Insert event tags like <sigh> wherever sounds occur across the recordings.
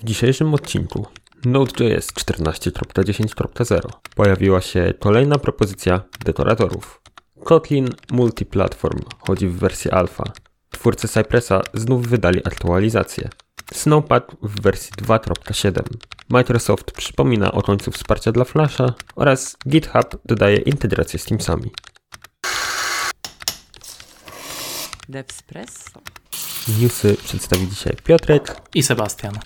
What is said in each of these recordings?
W dzisiejszym odcinku Node.js 14.10.0 pojawiła się kolejna propozycja dekoratorów. Kotlin Multiplatform chodzi w wersji alfa. Twórcy Cypressa znów wydali aktualizację. Snowpack w wersji 2.7. Microsoft przypomina o końcu wsparcia dla Flasha oraz GitHub dodaje integrację z Teamsami. Devspresso. Newsy przedstawi dzisiaj Piotrek. i Sebastian.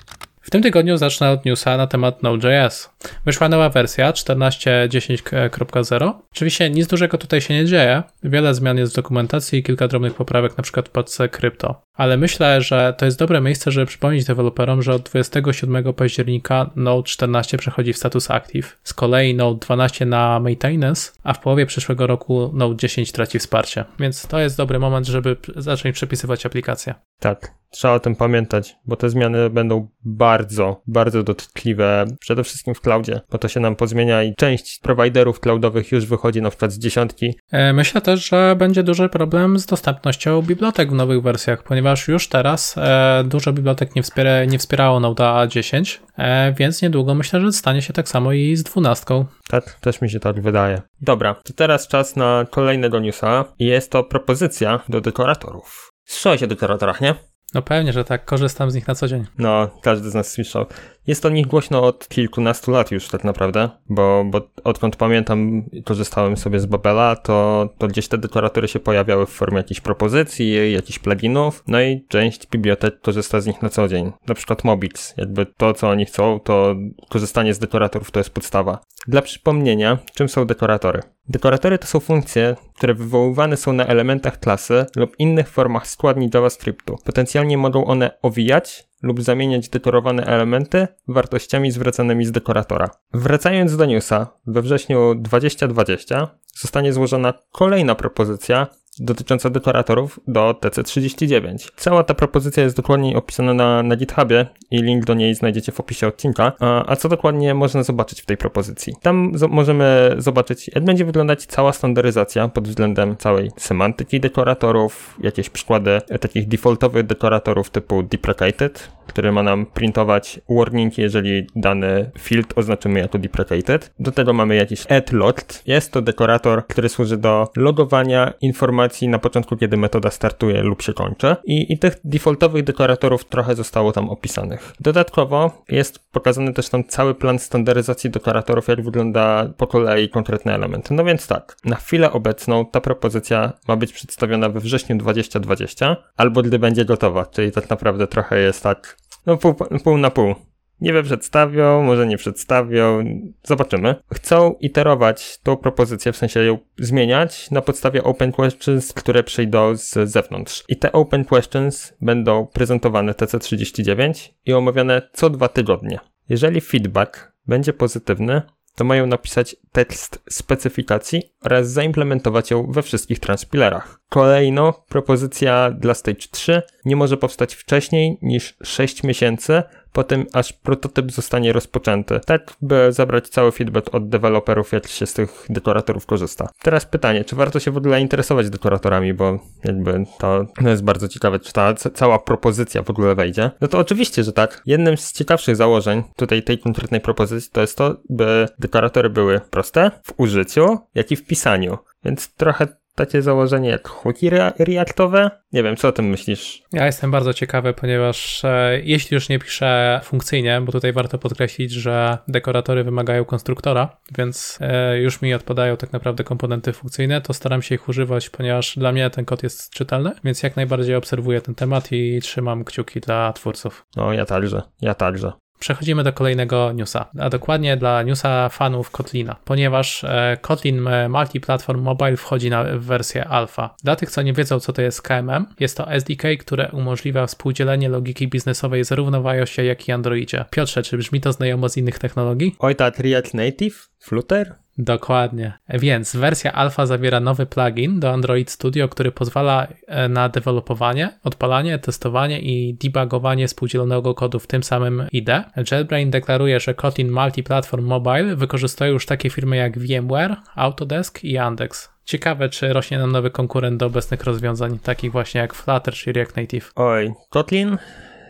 W tym tygodniu zacznę od newsa na temat Node.js. Wyszła nowa wersja 14.10.0. Oczywiście nic dużego tutaj się nie dzieje. Wiele zmian jest w dokumentacji i kilka drobnych poprawek, przykład w paczce krypto. Ale myślę, że to jest dobre miejsce, żeby przypomnieć deweloperom, że od 27 października Node 14 przechodzi w status Active. Z kolei Node 12 na Maintenance, a w połowie przyszłego roku Node 10 traci wsparcie. Więc to jest dobry moment, żeby zacząć przepisywać aplikacje. Tak, trzeba o tym pamiętać, bo te zmiany będą bardzo, bardzo dotkliwe, przede wszystkim w cloudzie, bo to się nam pozmienia i część prowajderów cloudowych już wychodzi na przykład z dziesiątki. E, Myślę też, że będzie duży problem z dostępnością bibliotek w nowych wersjach, ponieważ już teraz e, dużo bibliotek nie, wspiera, nie wspierało Node 10, e, więc niedługo myślę, że stanie się tak samo i z 12. Tak, też mi się tak wydaje. Dobra, to teraz czas na kolejnego newsa i jest to propozycja do dekoratorów. Słyszałeś o dekoratorach, nie? No pewnie, że tak, korzystam z nich na co dzień. No, każdy z nas słyszał. Jest o nich głośno od kilkunastu lat już tak naprawdę, bo, bo odkąd pamiętam, korzystałem sobie z Babela, to, to gdzieś te dekoratory się pojawiały w formie jakichś propozycji, jakichś pluginów, no i część bibliotek korzysta z nich na co dzień. Na przykład Mobix, jakby to, co oni chcą, to korzystanie z dekoratorów to jest podstawa. Dla przypomnienia, czym są dekoratory? Dekoratory to są funkcje, które wywoływane są na elementach klasy lub innych formach składni JavaScriptu. Potencjalnie mogą one owijać lub zamieniać dekorowane elementy wartościami zwracanymi z dekoratora. Wracając do newsa, we wrześniu 2020 zostanie złożona kolejna propozycja dotycząca dekoratorów do TC39. Cała ta propozycja jest dokładniej opisana na, na GitHubie i link do niej znajdziecie w opisie odcinka. A, a co dokładnie można zobaczyć w tej propozycji? Tam możemy zobaczyć, jak będzie wyglądać cała standaryzacja pod względem całej semantyki dekoratorów, jakieś przykłady takich defaultowych dekoratorów typu deprecated, który ma nam printować warning, jeżeli dany field oznaczymy jako deprecated. Do tego mamy jakiś add logged. Jest to dekorator, który służy do logowania informacji na początku, kiedy metoda startuje lub się kończy. I, i tych defaultowych dekoratorów trochę zostało tam opisanych. Dodatkowo jest pokazany też tam cały plan standaryzacji dekoratorów, jak wygląda po kolei konkretny element. No więc tak, na chwilę obecną ta propozycja ma być przedstawiona we wrześniu 2020, albo gdy będzie gotowa, czyli tak naprawdę trochę jest tak no pół, pół na pół. Nie przedstawią, może nie przedstawią, zobaczymy. Chcą iterować tą propozycję, w sensie ją zmieniać na podstawie open questions, które przyjdą z zewnątrz. I te open questions będą prezentowane TC39 i omawiane co dwa tygodnie. Jeżeli feedback będzie pozytywny, to mają napisać tekst specyfikacji oraz zaimplementować ją we wszystkich transpilerach. Kolejno, propozycja dla Stage 3 nie może powstać wcześniej niż 6 miesięcy po tym, aż prototyp zostanie rozpoczęty, tak by zabrać cały feedback od deweloperów, jak się z tych dekoratorów korzysta. Teraz pytanie, czy warto się w ogóle interesować dekoratorami, bo jakby to jest bardzo ciekawe, czy ta cała propozycja w ogóle wejdzie. No to oczywiście, że tak. Jednym z ciekawszych założeń tutaj tej konkretnej propozycji to jest to, by dekoratory były proste w użyciu, jak i w pisaniu. Więc trochę takie założenie jak hooki reaktowe. Nie wiem, co o tym myślisz? Ja jestem bardzo ciekawy, ponieważ e, jeśli już nie piszę funkcyjnie, bo tutaj warto podkreślić, że dekoratory wymagają konstruktora, więc e, już mi odpadają tak naprawdę komponenty funkcyjne, to staram się ich używać, ponieważ dla mnie ten kod jest czytelny, więc jak najbardziej obserwuję ten temat i trzymam kciuki dla twórców. No, ja także, ja także. Przechodzimy do kolejnego newsa, a dokładnie dla newsa fanów Kotlina, ponieważ e, Kotlin Multiplatform Mobile wchodzi na wersję alfa. Dla tych, co nie wiedzą, co to jest KMM, jest to SDK, które umożliwia współdzielenie logiki biznesowej zarówno w iOSie, jak i Androidzie. Piotrze, czy brzmi to znajomo z innych technologii? Oj, tak, React Native? Flutter? Dokładnie. Więc wersja alfa zawiera nowy plugin do Android Studio, który pozwala na dewelopowanie, odpalanie, testowanie i debugowanie współdzielonego kodu w tym samym IDE. JetBrain deklaruje, że Kotlin Multiplatform Mobile wykorzystuje już takie firmy jak VMware, Autodesk i Yandex. Ciekawe, czy rośnie nam nowy konkurent do obecnych rozwiązań, takich właśnie jak Flutter czy React Native. Oj, Kotlin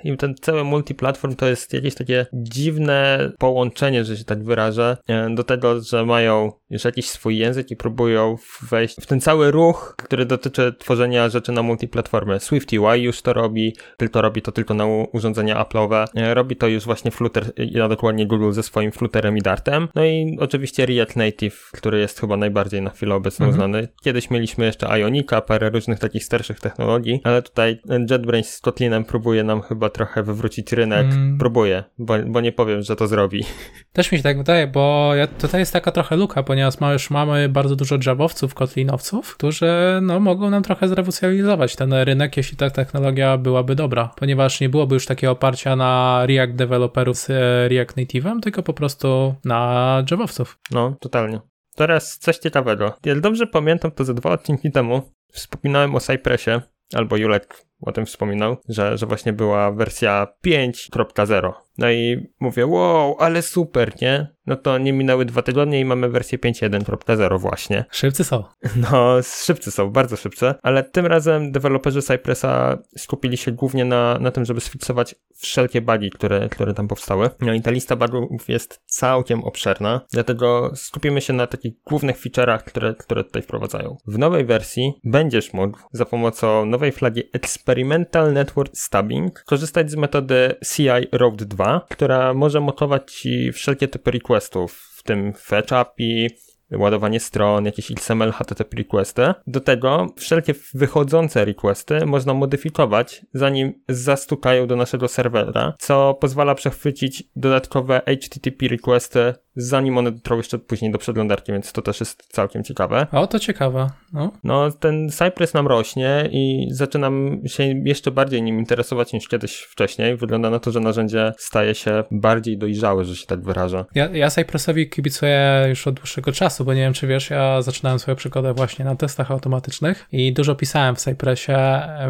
i ten cały multiplatform to jest jakieś takie dziwne połączenie, że się tak wyrażę, e, do tego, że mają już jakiś swój język i próbują wejść w ten cały ruch, który dotyczy tworzenia rzeczy na multiplatformie. SwiftUI już to robi, tylko robi to tylko na urządzenia Apple'owe. E, robi to już właśnie Flutter, a dokładnie Google ze swoim Flutterem i Dartem. No i oczywiście React Native, który jest chyba najbardziej na chwilę obecną mhm. znany. Kiedyś mieliśmy jeszcze Ionika, parę różnych takich starszych technologii, ale tutaj JetBrains z Kotlinem próbuje nam chyba trochę wywrócić rynek. Mm. Próbuje, bo, bo nie powiem, że to zrobi. <laughs> Też mi się tak wydaje, bo tutaj jest taka trochę luka, ponieważ już mamy bardzo dużo Javowców, Kotlinowców, którzy no, mogą nam trochę zrewolucjonizować ten rynek, jeśli ta technologia byłaby dobra, ponieważ nie byłoby już takiego oparcia na React developerów z e, React Native'em, tylko po prostu na Javowców. No, totalnie. Teraz coś ciekawego. Jak dobrze pamiętam, to ze dwa odcinki temu wspominałem o Cypressie, albo Julek o tym wspominał, że, że właśnie była wersja 5.0. No i mówię, wow, ale super, nie? No to nie minęły dwa tygodnie i mamy wersję 5.1.0 właśnie. Szybcy są. <laughs> No, szybcy są, bardzo szybcy, ale tym razem deweloperzy Cypressa skupili się głównie na, na tym, żeby sfiksować wszelkie bugi, które, które tam powstały. No i ta lista bugów jest całkiem obszerna, dlatego skupimy się na takich głównych feature'ach, które, które tutaj wprowadzają. W nowej wersji będziesz mógł za pomocą nowej flagi Experimental Network Stubbing korzystać z metody CI Road 2 2, która może motować ci wszelkie typy requestów, w tym fetch API, ładowanie stron, jakieś XML, HTTP requesty. Do tego wszelkie wychodzące requesty można modyfikować, zanim zastukają do naszego serwera, co pozwala przechwycić dodatkowe HTTP requesty zanim one dotrą jeszcze później do przeglądarki, więc to też jest całkiem ciekawe. O, to ciekawe. No. no, ten Cypress nam rośnie i zaczynam się jeszcze bardziej nim interesować niż kiedyś wcześniej. Wygląda na to, że narzędzie staje się bardziej dojrzałe, że się tak wyraża. Ja, ja Cypressowi kibicuję już od dłuższego czasu, bo nie wiem, czy wiesz, ja zaczynałem swoją przygodę właśnie na testach automatycznych i dużo pisałem w Cypressie.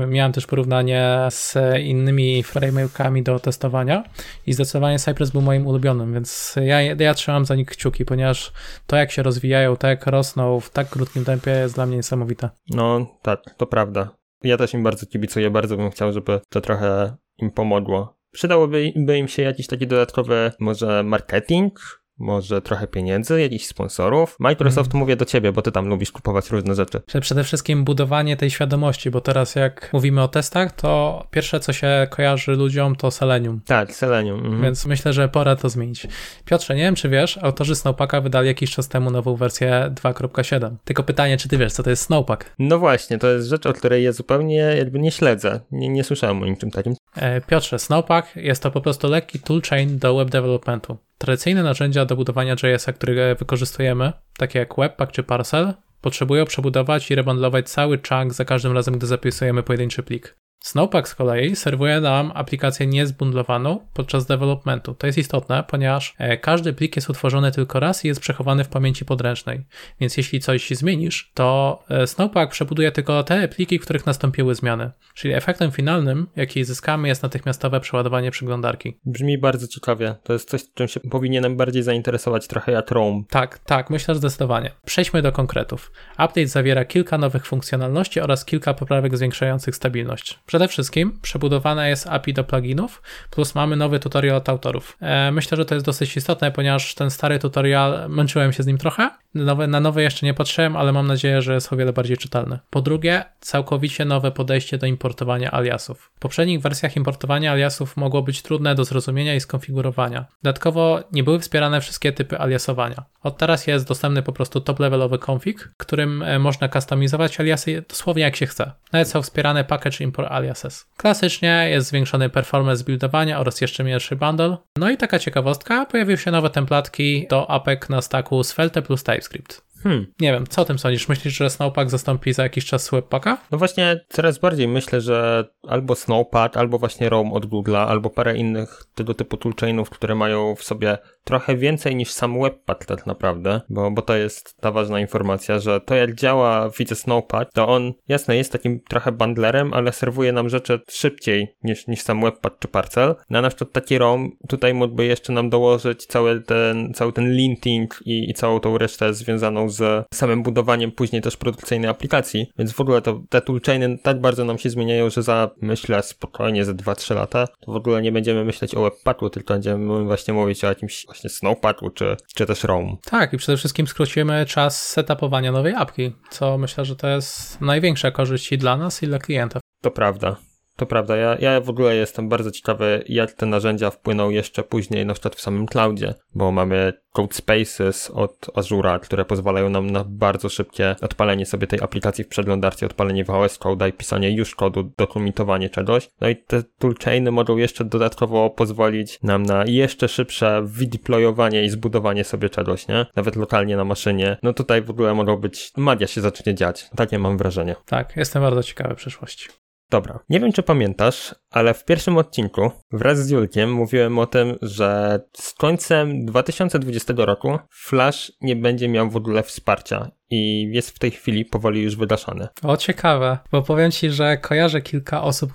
Miałem też porównanie z innymi frameworkami do testowania i zdecydowanie Cypress był moim ulubionym, więc ja, ja trzymam trzymam za nich kciuki, ponieważ to jak się rozwijają, to jak rosną w tak krótkim tempie jest dla mnie niesamowite. No tak, to prawda. Ja też im bardzo kibicuję, bardzo bym chciał, żeby to trochę im pomogło. Przydałoby im się jakiś taki dodatkowy może marketing, może trochę pieniędzy, jakichś sponsorów. Microsoft mm. mówię do ciebie, bo ty tam lubisz kupować różne rzeczy. Przede wszystkim budowanie tej świadomości, bo teraz jak mówimy o testach, to pierwsze co się kojarzy ludziom to Selenium. Tak, Selenium. Mhm. Więc myślę, że pora to zmienić. Piotrze, nie wiem czy wiesz, autorzy Snowpacka wydali jakiś czas temu nową wersję 2.7. Tylko pytanie, czy ty wiesz, co to jest Snowpack? No właśnie, to jest rzecz, o której ja zupełnie jakby nie śledzę. Nie, nie słyszałem o niczym takim. E, Piotrze, Snowpack jest to po prostu lekki toolchain do web developmentu. Tradycyjne narzędzia do budowania JS-a, które wykorzystujemy, takie jak Webpack czy Parcel, potrzebują przebudować i rebundlować cały chunk za każdym razem, gdy zapisujemy pojedynczy plik. Snowpack z kolei serwuje nam aplikację niezbundlowaną podczas developmentu. To jest istotne, ponieważ e, każdy plik jest utworzony tylko raz i jest przechowany w pamięci podręcznej. Więc jeśli coś zmienisz, to e, Snowpack przebuduje tylko te pliki, w których nastąpiły zmiany. Czyli efektem finalnym, jaki zyskamy, jest natychmiastowe przeładowanie przeglądarki. Brzmi bardzo ciekawie. To jest coś, czym się powinienem bardziej zainteresować, trochę jak Chrome. Tak, tak, myślę, zdecydowanie. Przejdźmy do konkretów. Update zawiera kilka nowych funkcjonalności oraz kilka poprawek zwiększających stabilność. Przede wszystkim przebudowane jest API do pluginów, plus mamy nowy tutorial od autorów. E, myślę, że to jest dosyć istotne, ponieważ ten stary tutorial, męczyłem się z nim trochę. Nowe, na nowy jeszcze nie patrzyłem, ale mam nadzieję, że jest o wiele bardziej czytelny. Po drugie, całkowicie nowe podejście do importowania aliasów. W poprzednich wersjach importowanie aliasów mogło być trudne do zrozumienia i skonfigurowania. Dodatkowo nie były wspierane wszystkie typy aliasowania. Od teraz jest dostępny po prostu top-levelowy config, którym e, można customizować aliasy dosłownie jak się chce. Nawet są wspierane package import aliases. Klasycznie jest zwiększony performance buildowania oraz jeszcze mniejszy bundle. No i taka ciekawostka, pojawiły się nowe templatki do APEK na stacku Svelte plus TypeScript. Hmm. Nie wiem, co o tym sądzisz? Myślisz, że Snowpack zastąpi za jakiś czas Webpacka? No właśnie, coraz bardziej myślę, że albo Snowpack, albo właśnie Rome od Google'a, albo parę innych tego typu toolchainów, które mają w sobie trochę więcej niż sam Webpack tak naprawdę, bo, bo to jest ta ważna informacja, że to jak działa widzę Snowpack, to on jasne jest takim trochę bundlerem, ale serwuje nam rzeczy szybciej niż, niż sam Webpack czy Parcel. Na przykład taki ROM tutaj mógłby jeszcze nam dołożyć cały ten, cały ten linting i, i całą tą resztę związaną z samym budowaniem później też produkcyjnej aplikacji, więc w ogóle to, te toolchainy tak bardzo nam się zmieniają, że za, myślę, spokojnie za 2-3 lata, to w ogóle nie będziemy myśleć o webpacku, tylko będziemy właśnie mówić o jakimś właśnie snowpacku, czy, czy też Roam. Tak, i przede wszystkim skrócimy czas setupowania nowej apki, co myślę, że to jest największa korzyść i dla nas, i dla klienta. To prawda. To prawda, ja, ja w ogóle jestem bardzo ciekawy, jak te narzędzia wpłyną jeszcze później, na przykład w samym cloudzie, bo mamy Code Spaces od Azura, które pozwalają nam na bardzo szybkie odpalenie sobie tej aplikacji w przeglądarce, odpalenie VS Code i pisanie już kodu, dokumitowanie czegoś. No i te toolchainy mogą jeszcze dodatkowo pozwolić nam na jeszcze szybsze wydeployowanie i zbudowanie sobie czegoś, nie? Nawet lokalnie na maszynie. No tutaj w ogóle mogą być, magia się zacznie dziać. Takie mam wrażenie. Tak, jestem bardzo ciekawy przyszłości. Dobra, nie wiem czy pamiętasz, ale w pierwszym odcinku wraz z Julkiem mówiłem o tym, że z końcem 2020 roku Flash nie będzie miał w ogóle wsparcia i jest w tej chwili powoli już wydaszany. O, ciekawe, bo powiem Ci, że kojarzę kilka osób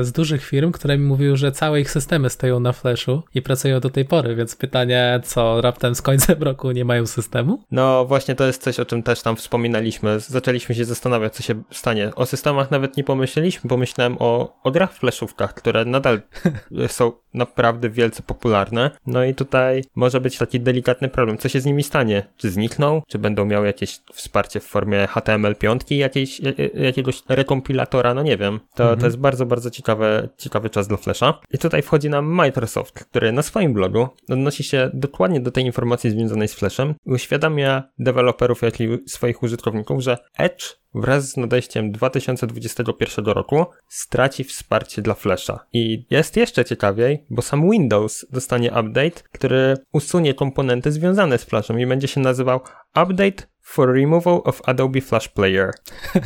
z dużych firm, które mi mówiły, że całe ich systemy stoją na Flashu i pracują do tej pory, więc pytanie, co raptem z końcem <laughs> roku nie mają systemu? No właśnie to jest coś, o czym też tam wspominaliśmy. Zaczęliśmy się zastanawiać, co się stanie. O systemach nawet nie pomyśleliśmy, pomyślałem o, o grach flashówkach, które nadal <laughs> są naprawdę wielce popularne. No i tutaj może być taki delikatny problem. Co się z nimi stanie? Czy znikną? Czy będą miały jakieś wsparcie w formie HTML5, jakiejś, jakiegoś rekompilatora? No nie wiem. To, mhm. to jest bardzo, bardzo ciekawy, ciekawy czas dla Flasha. I tutaj wchodzi nam Microsoft, który na swoim blogu odnosi się dokładnie do tej informacji związanej z Flashem i uświadamia deweloperów, jak i swoich użytkowników, że Edge wraz z nadejściem 2021 roku straci wsparcie dla Flasha. I jest jeszcze ciekawiej, bo sam Windows dostanie update, który usunie komponenty związane z Flashem i będzie się nazywał Update for Removal of Adobe Flash Player. <laughs>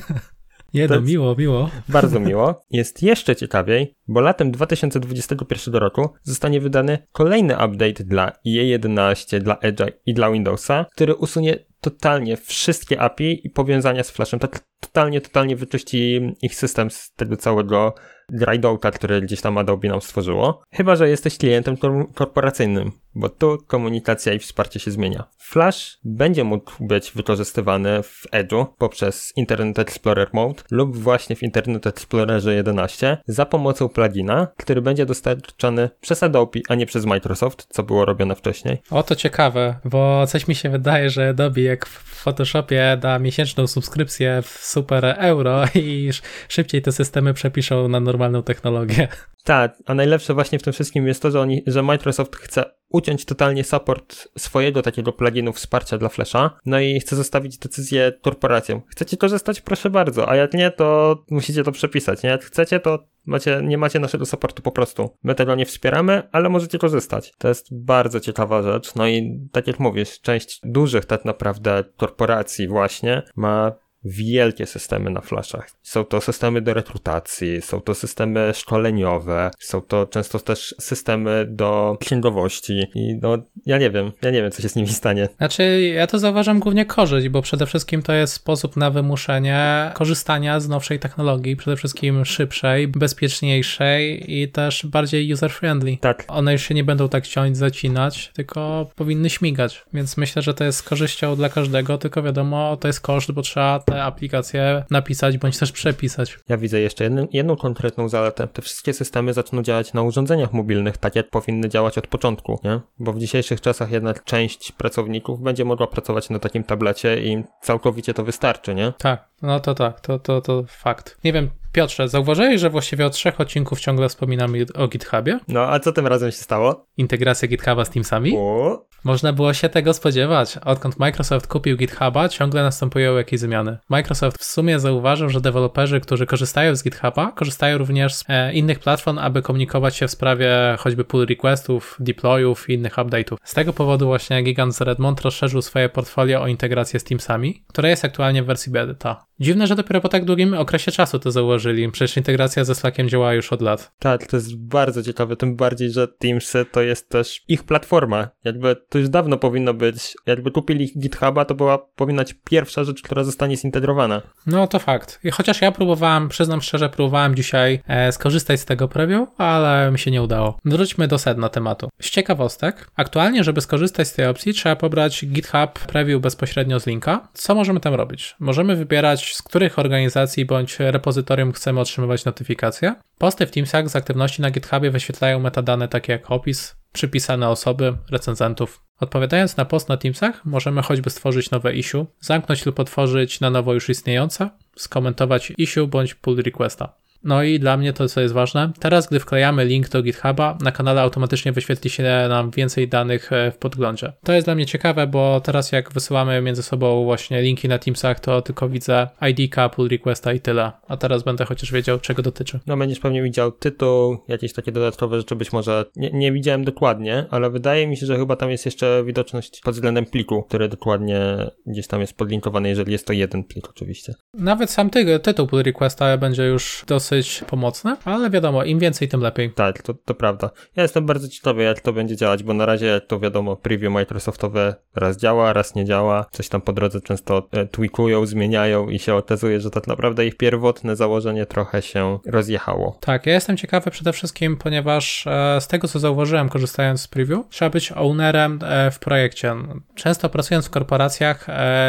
Nie, no miło, miło. <laughs> Bardzo miło. Jest jeszcze ciekawiej, bo latem 2021 roku zostanie wydany kolejny update dla IE11, dla Edge'a i dla Windowsa, który usunie totalnie wszystkie API i powiązania z Flashem. Tak totalnie, totalnie wyczyści ich system z tego całego Grindouta, który gdzieś tam Adobe nam stworzyło. Chyba, że jesteś klientem korporacyjnym, bo tu komunikacja i wsparcie się zmienia. Flash będzie mógł być wykorzystywany w Edge'u poprzez Internet Explorer Mode lub właśnie w Internet Explorerze 11 za pomocą plugina, który będzie dostarczany przez Adobe, a nie przez Microsoft, co było robione wcześniej. O, to ciekawe, bo coś mi się wydaje, że Adobe jak w Photoshopie da miesięczną subskrypcję w super euro i szybciej te systemy przepiszą na normalną technologię. Tak, a najlepsze właśnie w tym wszystkim jest to, że, oni, że Microsoft chce uciąć totalnie support swojego takiego pluginu wsparcia dla Flasha, no i chce zostawić decyzję korporacjom. Chcecie korzystać? Proszę bardzo, a jak nie, to musicie to przepisać, nie? Jak chcecie, to macie, nie macie naszego supportu po prostu. My tego nie wspieramy, ale możecie korzystać. To jest bardzo ciekawa rzecz, no i tak jak mówisz, część dużych tak naprawdę korporacji właśnie ma wielkie systemy na flashach. Są to systemy do rekrutacji, są to systemy szkoleniowe, są to często też systemy do księgowości i no, ja nie wiem, ja nie wiem, co się z nimi stanie. Znaczy, ja to zauważam głównie korzyść, bo przede wszystkim to jest sposób na wymuszenie korzystania z nowszej technologii, przede wszystkim szybszej, bezpieczniejszej i też bardziej user-friendly. Tak. One już się nie będą tak ciąć, zacinać, tylko powinny śmigać, więc myślę, że to jest korzyścią dla każdego, tylko wiadomo, to jest koszt, bo trzeba te aplikacje napisać bądź też przepisać. Ja widzę jeszcze jedną, jedną konkretną zaletę. Te wszystkie systemy zaczną działać na urządzeniach mobilnych, tak jak powinny działać od początku, nie? Bo w dzisiejszych czasach jednak część pracowników będzie mogła pracować na takim tablecie i całkowicie to wystarczy, nie? Tak, no to tak, to, to, to fakt. Nie wiem, Piotrze, zauważyłeś, że właściwie od trzech odcinków ciągle wspominamy o GitHubie? No, a co tym razem się stało? Integracja GitHuba z Teamsami? O. Można było się tego spodziewać. Odkąd Microsoft kupił GitHuba, ciągle następują jakieś zmiany. Microsoft w sumie zauważył, że deweloperzy, którzy korzystają z GitHuba, korzystają również z e, innych platform, aby komunikować się w sprawie choćby pull requestów, deployów i innych update'ów. Z tego powodu właśnie gigant z Redmond rozszerzył swoje portfolio o integrację z Teamsami, które jest aktualnie w wersji beta. Dziwne, że dopiero po tak długim okresie czasu to założyli. Przecież integracja ze Slackiem działa już od lat. Tak, to jest bardzo ciekawe, tym bardziej, że Teamsy to jest też ich platforma. Jakby to już dawno powinno być, jakby kupili GitHuba, to była powinna być pierwsza rzecz, która zostanie zintegrowana. No to fakt. I chociaż ja próbowałem, przyznam szczerze, próbowałem dzisiaj e, skorzystać z tego preview, ale mi się nie udało. Wróćmy do sedna tematu. Z ciekawostek, aktualnie, żeby skorzystać z tej opcji, trzeba pobrać GitHub preview bezpośrednio z linka. Co możemy tam robić? Możemy wybierać, z których organizacji bądź repozytorium chcemy otrzymywać notyfikacje. Posty w Teamsach z aktywności na GitHubie wyświetlają metadane takie jak opis, przypisane osoby, recenzentów. Odpowiadając na post na Teamsach, możemy choćby stworzyć nowe issue, zamknąć lub otworzyć na nowo już istniejące, skomentować issue bądź pull requesta. No i dla mnie to, co jest ważne, teraz gdy wklejamy link do GitHuba, na kanale automatycznie wyświetli się nam więcej danych e, w podglądzie. To jest dla mnie ciekawe, bo teraz jak wysyłamy między sobą właśnie linki na Teamsach, to tylko widzę ID, pull requesta i tyle. A teraz będę chociaż wiedział, czego dotyczy. No będziesz pewnie widział tytuł, jakieś takie dodatkowe rzeczy, być może nie, nie widziałem dokładnie, ale wydaje mi się, że chyba tam jest jeszcze widoczność pod względem pliku, który dokładnie gdzieś tam jest podlinkowany, jeżeli jest to jeden plik oczywiście. Nawet sam ty, tytuł pull requesta będzie już dosyć dosyć pomocne, ale wiadomo, im więcej, tym lepiej. Tak, to, to prawda. Ja jestem bardzo ciekawy, jak to będzie działać, bo na razie, jak to wiadomo, preview Microsoftowe raz działa, raz nie działa, coś tam po drodze często e, tweakują, zmieniają i się okazuje, że tak naprawdę ich pierwotne założenie trochę się rozjechało. Tak, ja jestem ciekawy przede wszystkim, ponieważ e, z tego, co zauważyłem, korzystając z preview, trzeba być ownerem e, w projekcie. Często pracując w korporacjach,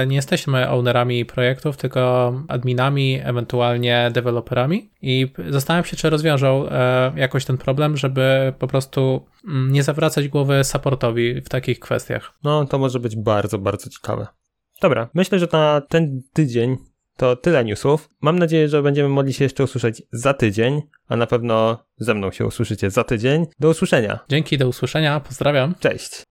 nie jesteśmy ownerami projektów, tylko adminami, ewentualnie deweloperami i zastanawiam się, czy rozwiążą e, jakoś ten problem, żeby po prostu mm, nie zawracać głowy supportowi w takich kwestiach. No, to może być bardzo, bardzo ciekawe. Dobra, myślę, że na ten tydzień to tyle newsów. Mam nadzieję, że będziemy mogli się jeszcze usłyszeć za tydzień, a na pewno ze mną się usłyszycie za tydzień. Do usłyszenia. Dzięki, do usłyszenia, pozdrawiam. Cześć.